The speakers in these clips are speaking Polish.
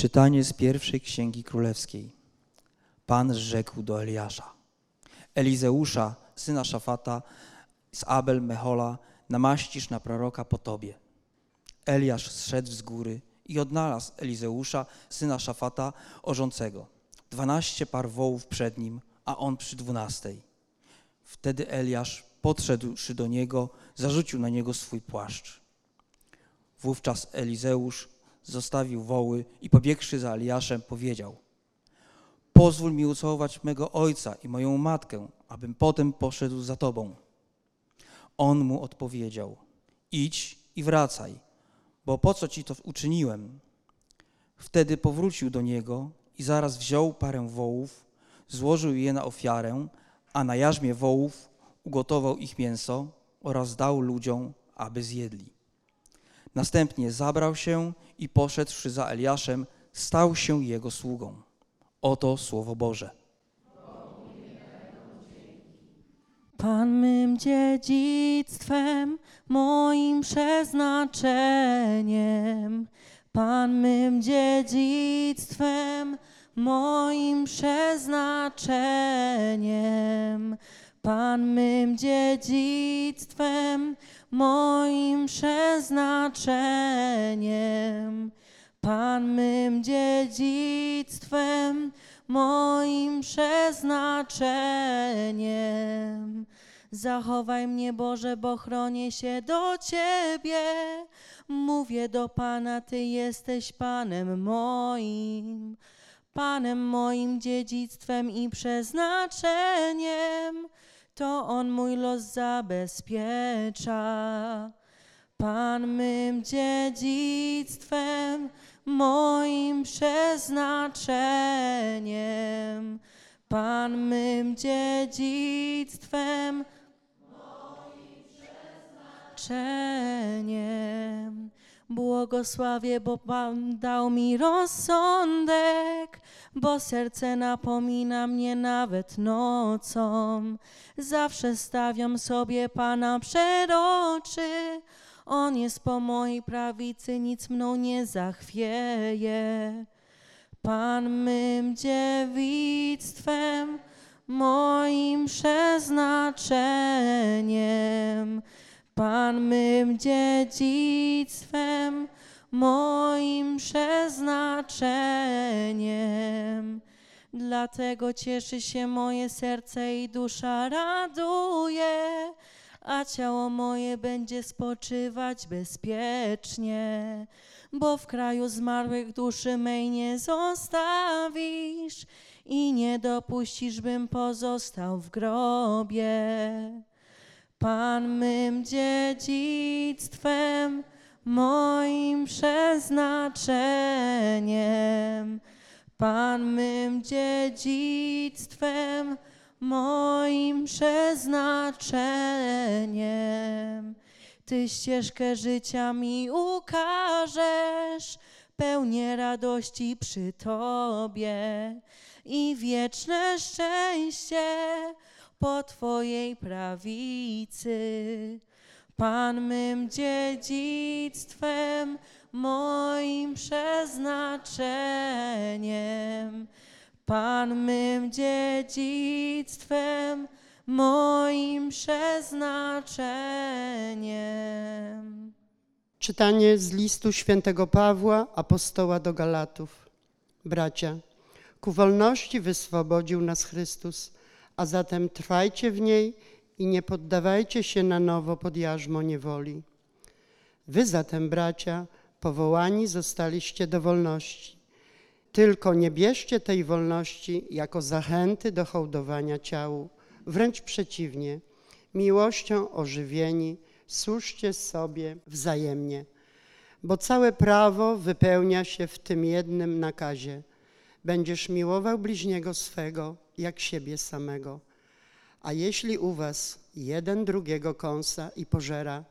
Czytanie z pierwszej księgi królewskiej. Pan rzekł do Eliasza: Elizeusza, syna Szafata, z Abel Mehola, namaścisz na proroka po tobie. Eliasz zszedł z góry i odnalazł Elizeusza, syna Szafata, orzącego. Dwanaście par wołów przed nim, a on przy dwunastej. Wtedy Eliasz, podszedłszy do niego, zarzucił na niego swój płaszcz. Wówczas Elizeusz zostawił woły i pobiegłszy za Eliaszem powiedział Pozwól mi ucałować mego ojca i moją matkę, abym potem poszedł za tobą. On mu odpowiedział Idź i wracaj, bo po co ci to uczyniłem? Wtedy powrócił do niego i zaraz wziął parę wołów, złożył je na ofiarę, a na jarzmie wołów ugotował ich mięso oraz dał ludziom, aby zjedli. Następnie zabrał się i poszedłszy za Eliaszem, stał się jego sługą. Oto słowo Boże. Pan mym dziedzictwem, moim przeznaczeniem. Pan mym dziedzictwem, moim przeznaczeniem. Pan mym dziedzictwem, moim przeznaczeniem. Pan mym dziedzictwem, moim przeznaczeniem. Zachowaj mnie, Boże, bo chronię się do Ciebie. Mówię do Pana, Ty jesteś Panem moim, Panem moim dziedzictwem i przeznaczeniem. To On mój los zabezpiecza. Pan mym dziedzictwem, moim przeznaczeniem. Pan mym dziedzictwem, przeznaczeniem. Błogosławię, bo Pan dał mi rozsądek, bo serce napomina mnie nawet nocą. Zawsze stawiam sobie Pana przed oczy. On jest po mojej prawicy, nic mną nie zachwieje. Pan mym dziewictwem, moim przeznaczeniem. Pan mym dziedzictwem, moim przeznaczeniem. Dlatego cieszy się moje serce i dusza raduje, a ciało moje będzie spoczywać bezpiecznie, bo w kraju zmarłych duszy mej nie zostawisz i nie dopuścisz, bym pozostał w grobie. Pan mym dziedzictwem, moim przeznaczeniem. Pan mym dziedzictwem, moim przeznaczeniem. Ty ścieżkę życia mi ukażesz, pełnię radości przy Tobie i wieczne szczęście po Twojej prawicy. Pan mym dziedzictwem, moim przeznaczeniem. Pan mym dziedzictwem, moim przeznaczeniem. Czytanie z listu świętego Pawła, apostoła do Galatów. Bracia, ku wolności wyswobodził nas Chrystus, a zatem trwajcie w niej i nie poddawajcie się na nowo pod jarzmo niewoli. Wy zatem, bracia, powołani zostaliście do wolności. Tylko nie bierzcie tej wolności jako zachęty do hołdowania ciału. Wręcz przeciwnie, miłością ożywieni, służcie sobie wzajemnie, bo całe prawo wypełnia się w tym jednym nakazie. Będziesz miłował bliźniego swego jak siebie samego. A jeśli u was jeden drugiego kąsa i pożera,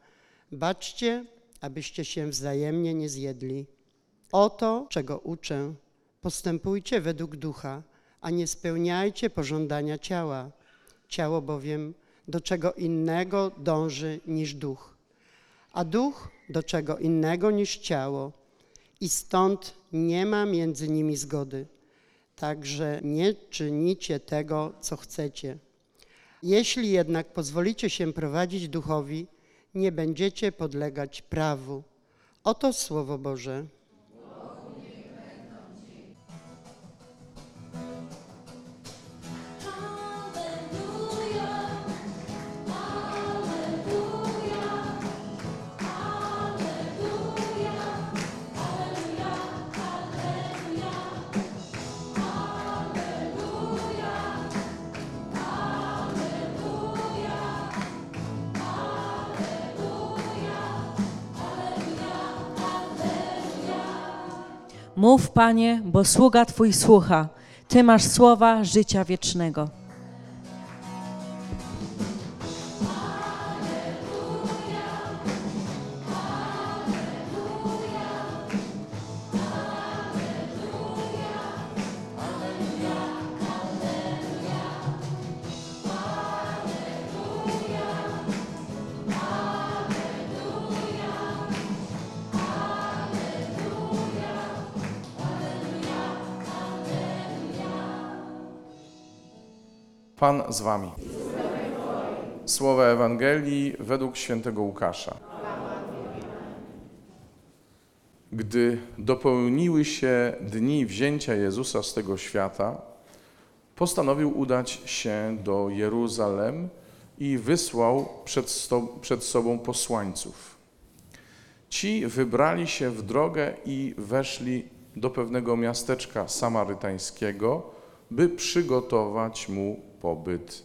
baczcie, abyście się wzajemnie nie zjedli. Oto, czego uczę, postępujcie według ducha, a nie spełniajcie pożądania ciała. Ciało bowiem do czego innego dąży niż duch, a duch do czego innego niż ciało. I stąd nie ma między nimi zgody. Także nie czynicie tego, co chcecie. Jeśli jednak pozwolicie się prowadzić duchowi, nie będziecie podlegać prawu. Oto Słowo Boże. Mów, Panie, bo sługa Twój słucha. Ty masz słowa życia wiecznego. Pan z wami. Słowa Ewangelii według świętego Łukasza. Gdy dopełniły się dni wzięcia Jezusa z tego świata, postanowił udać się do Jeruzalem i wysłał przed, przed sobą posłańców. Ci wybrali się w drogę i weszli do pewnego miasteczka samarytańskiego, by przygotować mu pobyt.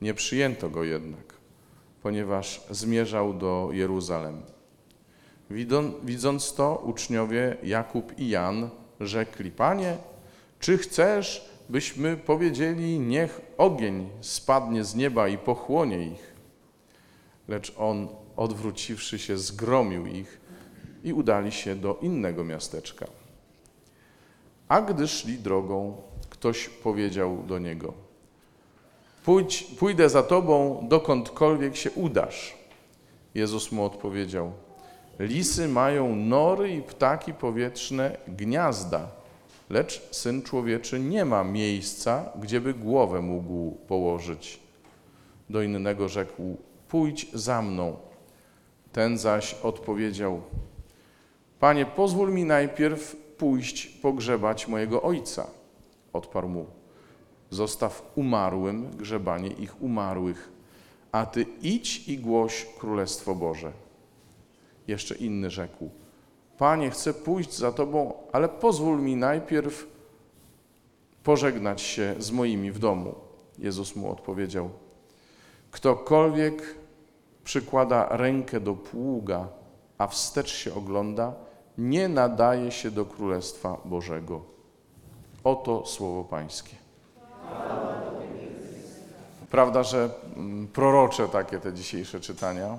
Nie przyjęto go jednak, ponieważ zmierzał do Jeruzalem. Widząc to, uczniowie Jakub i Jan rzekli: Panie, czy chcesz, byśmy powiedzieli, niech ogień spadnie z nieba i pochłonie ich? Lecz on, odwróciwszy się, zgromił ich i udali się do innego miasteczka. A gdy szli drogą, ktoś powiedział do niego: Pójdź, Pójdę za tobą, dokądkolwiek się udasz. Jezus mu odpowiedział: Lisy mają nory i ptaki powietrzne gniazda, lecz syn człowieczy nie ma miejsca, gdzieby głowę mógł położyć. Do innego rzekł: Pójdź za mną. Ten zaś odpowiedział: Panie, pozwól mi najpierw pójść pogrzebać mojego ojca. Odparł mu: Zostaw umarłym grzebanie ich umarłych, a ty idź i głoś Królestwo Boże. Jeszcze inny rzekł: Panie, chcę pójść za tobą, ale pozwól mi najpierw pożegnać się z moimi w domu. Jezus mu odpowiedział: Ktokolwiek przykłada rękę do pługa, a wstecz się ogląda, nie nadaje się do Królestwa Bożego. Oto słowo Pańskie. Prawda, że mm, prorocze takie te dzisiejsze czytania.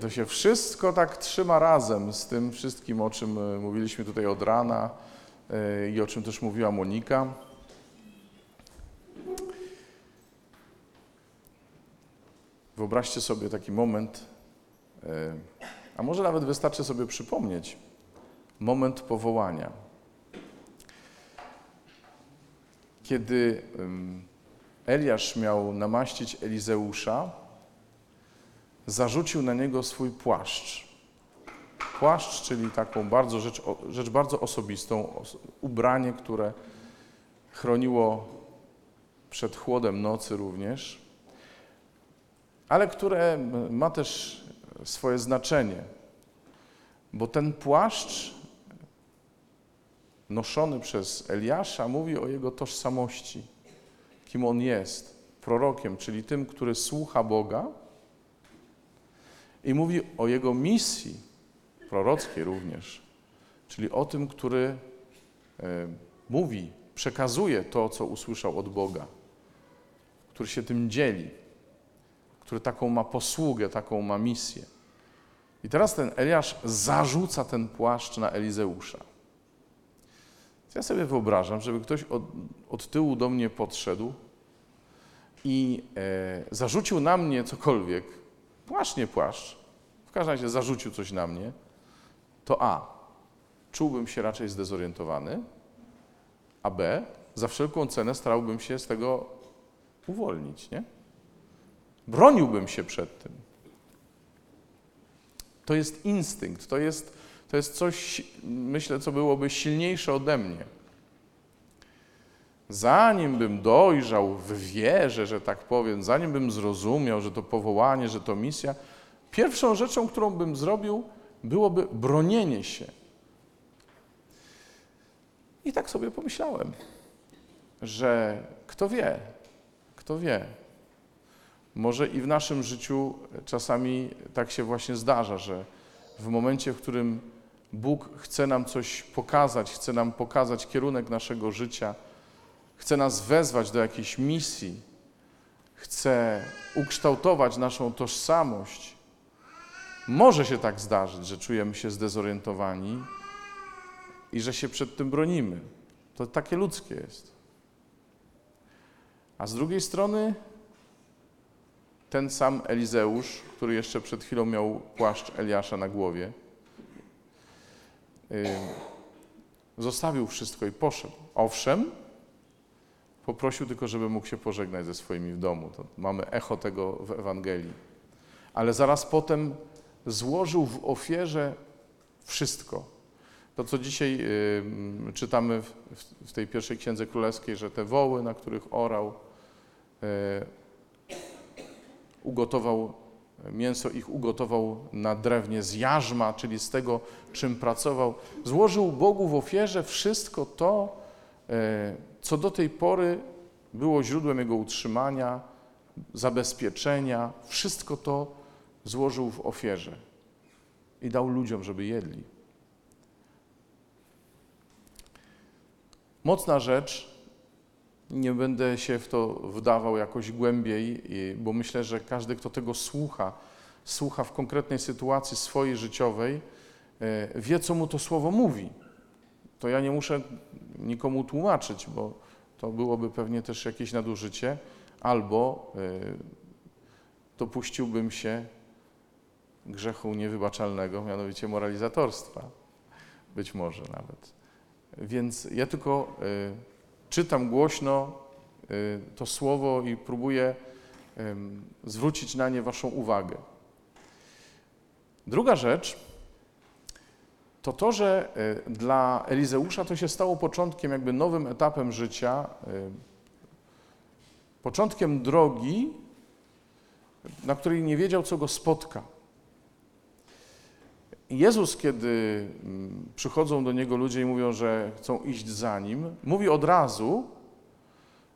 To się wszystko tak trzyma razem z tym wszystkim, o czym e, mówiliśmy tutaj od rana e, i o czym też mówiła Monika. Wyobraźcie sobie taki moment, e, a może nawet wystarczy sobie przypomnieć, moment powołania. Kiedy Eliasz miał namaścić Elizeusza, zarzucił na niego swój płaszcz. Płaszcz, czyli taką bardzo rzecz, rzecz bardzo osobistą, os- ubranie, które chroniło przed chłodem nocy również, ale które ma też swoje znaczenie, bo ten płaszcz noszony przez Eliasza mówi o jego tożsamości, kim on jest, prorokiem, czyli tym, który słucha Boga i mówi o jego misji, prorockiej również, czyli o tym, który e, mówi, przekazuje to, co usłyszał od Boga, który się tym dzieli, który taką ma posługę, taką ma misję. I teraz ten Eliasz zarzuca ten płaszcz na Elizeusza. Ja sobie wyobrażam, żeby ktoś od, od tyłu do mnie podszedł i e, zarzucił na mnie cokolwiek, płaszcz, nie płaszcz, w każdym razie zarzucił coś na mnie, to A. czułbym się raczej zdezorientowany, a B, za wszelką cenę starałbym się z tego uwolnić, nie? Broniłbym się przed tym. To jest instynkt, to jest, to jest coś, myślę, co byłoby silniejsze ode mnie. Zanim bym dojrzał w wierze, że tak powiem, zanim bym zrozumiał, że to powołanie, że to misja, pierwszą rzeczą, którą bym zrobił, byłoby bronienie się. I tak sobie pomyślałem, że kto wie, kto wie, może i w naszym życiu czasami tak się właśnie zdarza, że w momencie, w którym Bóg chce nam coś pokazać, chce nam pokazać kierunek naszego życia, chce nas wezwać do jakiejś misji, chce ukształtować naszą tożsamość, może się tak zdarzyć, że czujemy się zdezorientowani i że się przed tym bronimy. To takie ludzkie jest. A z drugiej strony ten sam Elizeusz, który jeszcze przed chwilą miał płaszcz Eliasza na głowie, zostawił wszystko i poszedł. Owszem, poprosił tylko, żeby mógł się pożegnać ze swoimi w domu. To mamy echo tego w Ewangelii. Ale zaraz potem złożył w ofierze wszystko. To, co dzisiaj yy, czytamy w, w, tej pierwszej księdze królewskiej, że te woły, na których orał, yy, ugotował, mięso ich ugotował na drewnie z jarzma, czyli z tego, czym pracował. Złożył Bogu w ofierze wszystko to, e, co do tej pory było źródłem jego utrzymania, zabezpieczenia. Wszystko to złożył w ofierze i dał ludziom, żeby jedli. Mocna rzecz, nie będę się w to wdawał jakoś głębiej, bo myślę, że każdy, kto tego słucha, słucha w konkretnej sytuacji swojej życiowej, e, wie, co mu to słowo mówi. To ja nie muszę nikomu tłumaczyć, bo to byłoby pewnie też jakieś nadużycie, albo e, dopuściłbym się grzechu niewybaczalnego, mianowicie moralizatorstwa. Być może nawet. Więc ja tylko e, czytam głośno y, to słowo i próbuję zwrócić na nie Waszą uwagę. Druga rzecz to to, że y, dla Elizeusza to się stało początkiem, jakby nowym etapem życia, y, początkiem drogi, na której nie wiedział, co go spotka. Jezus, kiedy mm, przychodzą do Niego ludzie i mówią, że chcą iść za Nim, mówi od razu,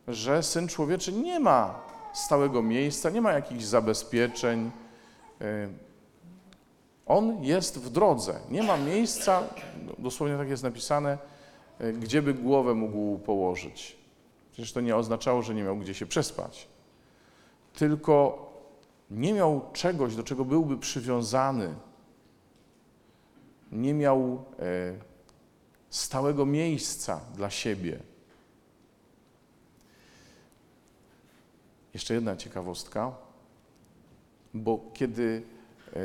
że Syn Człowieczy nie ma stałego miejsca, nie ma jakichś zabezpieczeń. Y, on jest w drodze. Nie ma miejsca, dosłownie tak jest napisane, y, gdzie by głowę mógł położyć. Przecież to nie oznaczało, że nie miał gdzie się przespać. Tylko nie miał czegoś, do czego byłby przywiązany nie miał e, stałego miejsca dla siebie. Jeszcze jedna ciekawostka, bo kiedy e,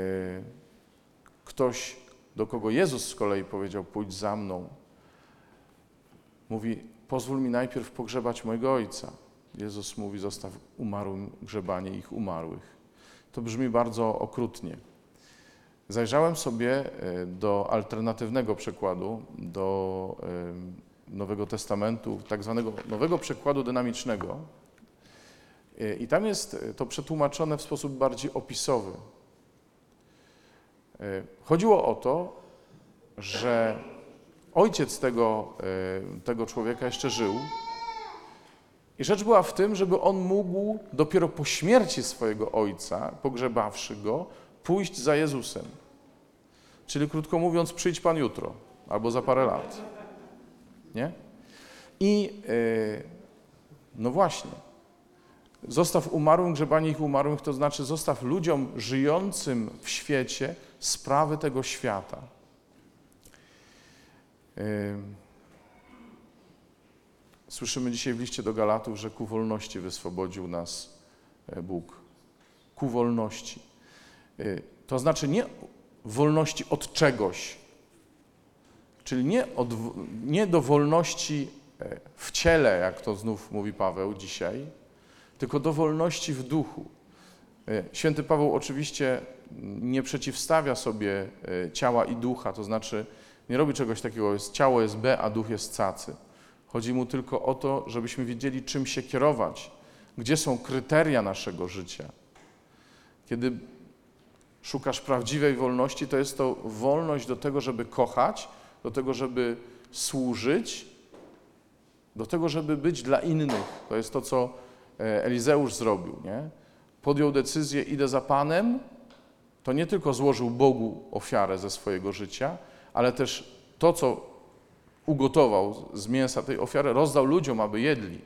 ktoś, do kogo Jezus z kolei powiedział: Pójdź za mną, mówi: Pozwól mi najpierw pogrzebać mojego ojca. Jezus mówi: Zostaw umarłym grzebanie ich umarłych. To brzmi bardzo okrutnie. Zajrzałem sobie e, do alternatywnego przekładu, do e, Nowego Testamentu, tak zwanego nowego przekładu dynamicznego. E, I tam jest to przetłumaczone w sposób bardziej opisowy. Chodziło o to, że ojciec tego, tego człowieka jeszcze żył. I rzecz była w tym, żeby on mógł dopiero po śmierci swojego ojca, pogrzebawszy go, pójść za Jezusem. Czyli krótko mówiąc, przyjdź Pan jutro albo za parę lat. Nie? I yy, no właśnie, zostaw umarłym grzebanie ich umarłych, to znaczy zostaw ludziom żyjącym w świecie sprawy tego świata. Yy, słyszymy dzisiaj w liście do Galatów, że ku wolności wyswobodził nas e, Bóg. Ku wolności. To znaczy nie wolności od czegoś, Czyli nie, od, nie do wolności e, w ciele, jak to znów mówi Paweł dzisiaj, tylko do wolności w duchu. E, Święty Paweł oczywiście nie przeciwstawia sobie e, ciała i ducha, to znaczy nie robi czegoś takiego, jest, ciało jest B, a duch jest cacy. Chodzi mu tylko o to, żebyśmy wiedzieli, czym się kierować, gdzie są kryteria naszego życia. Kiedy szukasz prawdziwej wolności, to jest to wolność do tego, żeby kochać, do tego, żeby służyć, do tego, żeby być dla innych. To jest to, co e, Elizeusz zrobił. Nie? Podjął decyzję, idę za Panem, to nie tylko złożył Bogu ofiarę ze swojego życia, ale też to, co ugotował z mięsa tej ofiary, rozdał ludziom, aby jedli.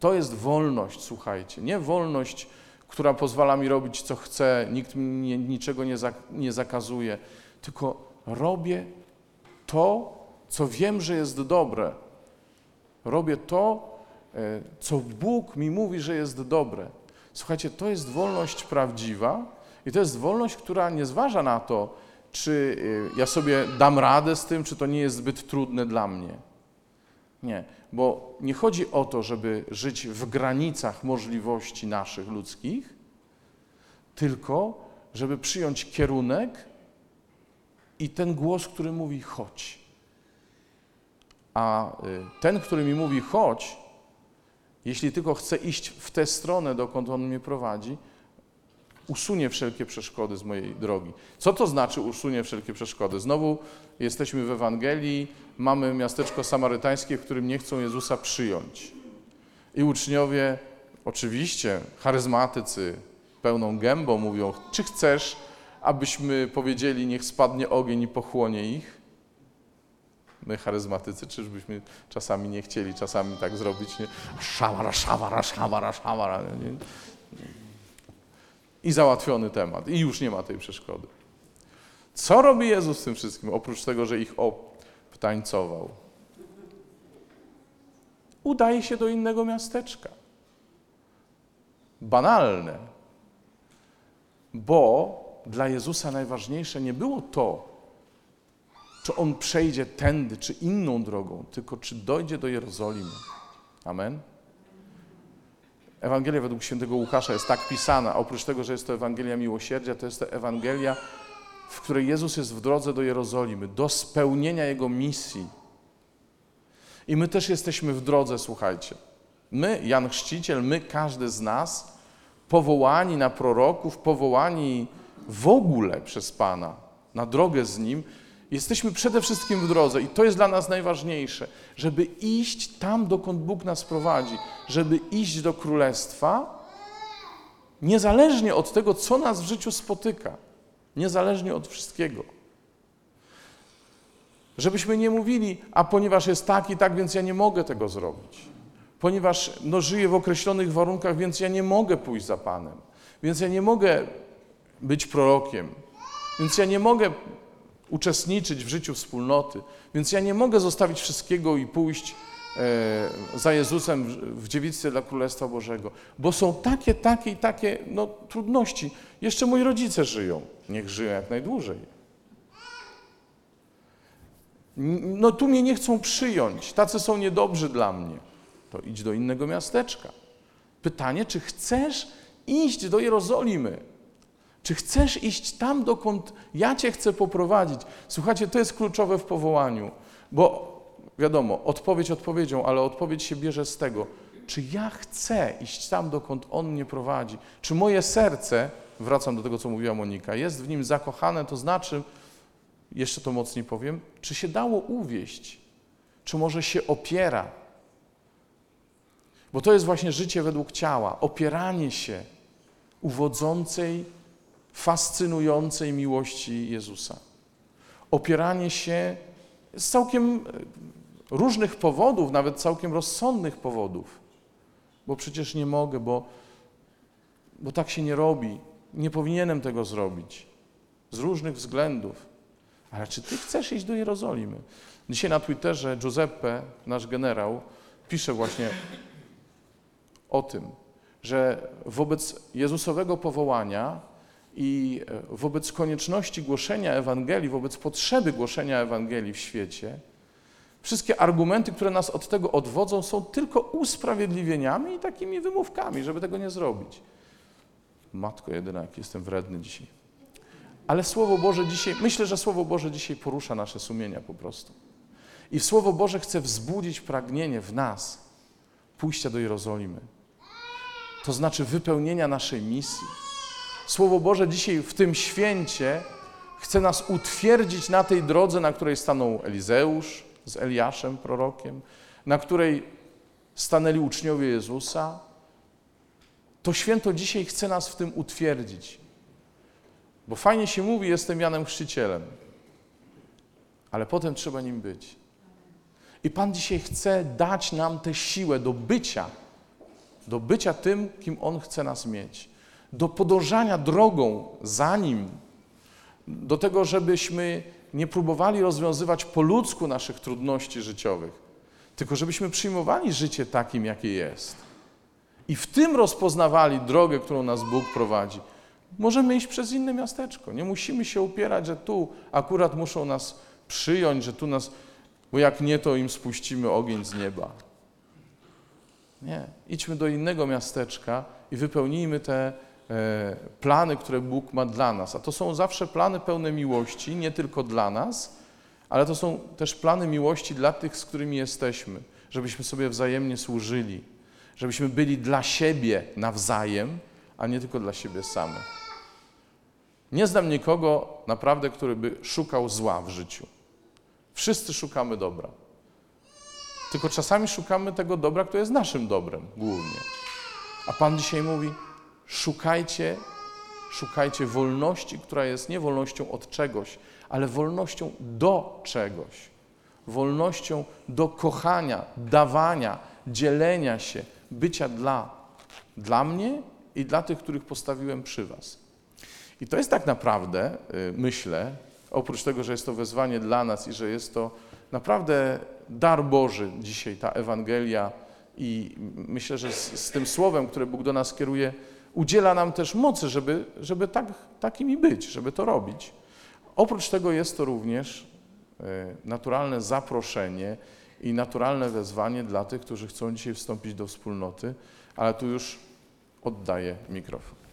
To jest wolność, słuchajcie. Nie wolność, która pozwala mi robić, co chcę, nikt mi niczego nie, nie zakazuje, tylko robię to, co wiem, że jest dobre. Robię to, e, co Bóg mi mówi, że jest dobre. Słuchajcie, to jest wolność prawdziwa i to jest wolność, która nie zważa na to, czy e, ja sobie dam radę z tym, czy to nie jest zbyt trudne dla mnie. Nie, bo nie chodzi o to, żeby żyć w granicach możliwości naszych ludzkich, tylko żeby przyjąć kierunek i ten głos, który mówi chodź. A y, ten, który mi mówi chodź, jeśli tylko chce iść w tę stronę, dokąd on mnie prowadzi, usunie wszelkie przeszkody z mojej drogi. Co to znaczy usunie wszelkie przeszkody? Znowu jesteśmy w Ewangelii, mamy miasteczko samarytańskie, w którym nie chcą Jezusa przyjąć. I uczniowie, oczywiście, charyzmatycy, pełną gębą mówią, czy chcesz, abyśmy powiedzieli, niech spadnie ogień i pochłonie ich? My, charyzmatycy, czyżbyśmy czasami nie chcieli czasami tak zrobić? Nie? Szamara, szamara, szamara, szamara. Nie? I załatwiony temat. I już nie ma tej przeszkody. Co robi Jezus z tym wszystkim, oprócz tego, że ich obtańcował? Udaje się do innego miasteczka. Banalne. Bo dla Jezusa najważniejsze nie było to, czy on przejdzie tędy, czy inną drogą, tylko czy dojdzie do Jerozolimy. Amen. Ewangelia według świętego Łukasza jest tak pisana, oprócz tego, że jest to Ewangelia miłosierdzia, to jest to Ewangelia, w której Jezus jest w drodze do Jerozolimy, do spełnienia Jego misji. I my też jesteśmy w drodze, słuchajcie. My, Jan Chrzciciel, my, każdy z nas, powołani na proroków, powołani w ogóle przez Pana, na drogę z Nim, jesteśmy przede wszystkim w drodze i to jest dla nas najważniejsze, żeby iść tam, dokąd Bóg nas prowadzi, żeby iść do Królestwa, niezależnie od tego, co nas w życiu spotyka, niezależnie od wszystkiego. Żebyśmy nie mówili, a ponieważ jest tak i tak, więc ja nie mogę tego zrobić. Ponieważ no, żyję w określonych warunkach, więc ja nie mogę pójść za Panem. Więc ja nie mogę być prorokiem. Więc ja nie mogę uczestniczyć w życiu wspólnoty. Więc ja nie mogę zostawić wszystkiego i pójść e, za Jezusem w, dziewictwie dla Królestwa Bożego. Bo są takie, takie i takie no, trudności. Jeszcze moi rodzice żyją. Niech żyją jak najdłużej. No tu mnie nie chcą przyjąć. Tacy są niedobrzy dla mnie. To idź do innego miasteczka. Pytanie, czy chcesz iść do Jerozolimy? Czy chcesz iść tam, dokąd ja Cię chcę poprowadzić? Słuchajcie, to jest kluczowe w powołaniu, bo wiadomo, odpowiedź odpowiedzią, ale odpowiedź się bierze z tego, czy ja chcę iść tam, dokąd On mnie prowadzi? Czy moje serce, wracam do tego, co mówiła Monika, jest w nim zakochane, to znaczy, jeszcze to mocniej powiem, czy się dało uwieść? Czy może się opiera? Bo to jest właśnie życie według ciała, opieranie się uwodzącej, fascynującej miłości Jezusa. Opieranie się z całkiem e, różnych powodów, nawet całkiem rozsądnych powodów. Bo przecież nie mogę, bo, bo tak się nie robi. Nie powinienem tego zrobić. Z różnych względów. Ale czy ty chcesz iść do Jerozolimy? Dzisiaj na Twitterze Giuseppe, nasz generał, pisze właśnie o tym, że wobec Jezusowego powołania I e, wobec konieczności głoszenia Ewangelii, wobec potrzeby głoszenia Ewangelii w świecie, wszystkie argumenty, które nas od tego odwodzą, są tylko usprawiedliwieniami i takimi wymówkami, żeby tego nie zrobić. Matko jedyna, jak jestem wredny dzisiaj. Ale Słowo Boże dzisiaj, myślę, że Słowo Boże dzisiaj porusza nasze sumienia po prostu. I Słowo Boże chce wzbudzić pragnienie w nas pójścia do Jerozolimy. To znaczy wypełnienia naszej misji. Słowo Boże dzisiaj w tym święcie chce nas utwierdzić na tej drodze, na której stanął Elizeusz z Eliaszem, prorokiem, na której stanęli uczniowie Jezusa. To święto dzisiaj chce nas w tym utwierdzić. Bo fajnie się mówi, jestem Janem Chrzcicielem, ale potem trzeba nim być. I Pan dzisiaj chce dać nam tę siłę do bycia, do bycia tym, kim On chce nas mieć, do podążania drogą za Nim, do tego, żebyśmy nie próbowali rozwiązywać po ludzku naszych trudności życiowych, tylko żebyśmy przyjmowali życie takim, jakie jest. I w tym rozpoznawali drogę, którą nas Bóg prowadzi. Możemy iść przez inne miasteczko. Nie musimy się upierać, że tu akurat muszą nas przyjąć, że tu nas, bo jak nie, to im spuścimy ogień z nieba. Nie. Idźmy do innego miasteczka i wypełnijmy te plany, które Bóg ma dla nas. A to są zawsze plany pełne miłości, nie tylko dla nas, ale to są też plany miłości dla tych, z którymi jesteśmy, żebyśmy sobie wzajemnie służyli, żebyśmy byli dla siebie nawzajem, a nie tylko dla siebie samych. Nie znam nikogo naprawdę, który by szukał zła w życiu. Wszyscy szukamy dobra. Tylko czasami szukamy tego dobra, które jest naszym dobrem głównie. A Pan dzisiaj mówi: szukajcie, szukajcie wolności, która jest nie wolnością od czegoś, ale wolnością do czegoś. Wolnością do kochania, dawania, dzielenia się, bycia dla, dla mnie i dla tych, których postawiłem przy Was. I to jest tak naprawdę, y, myślę, oprócz tego, że jest to wezwanie dla nas i że jest to naprawdę dar Boży dzisiaj, ta Ewangelia i myślę, że z, z tym słowem, które Bóg do nas kieruje, udziela nam też mocy, żeby, żeby tak, takimi być, żeby to robić. Oprócz tego jest to również y, naturalne zaproszenie i naturalne wezwanie dla tych, którzy chcą dzisiaj wstąpić do wspólnoty, ale tu już oddaję mikrofon.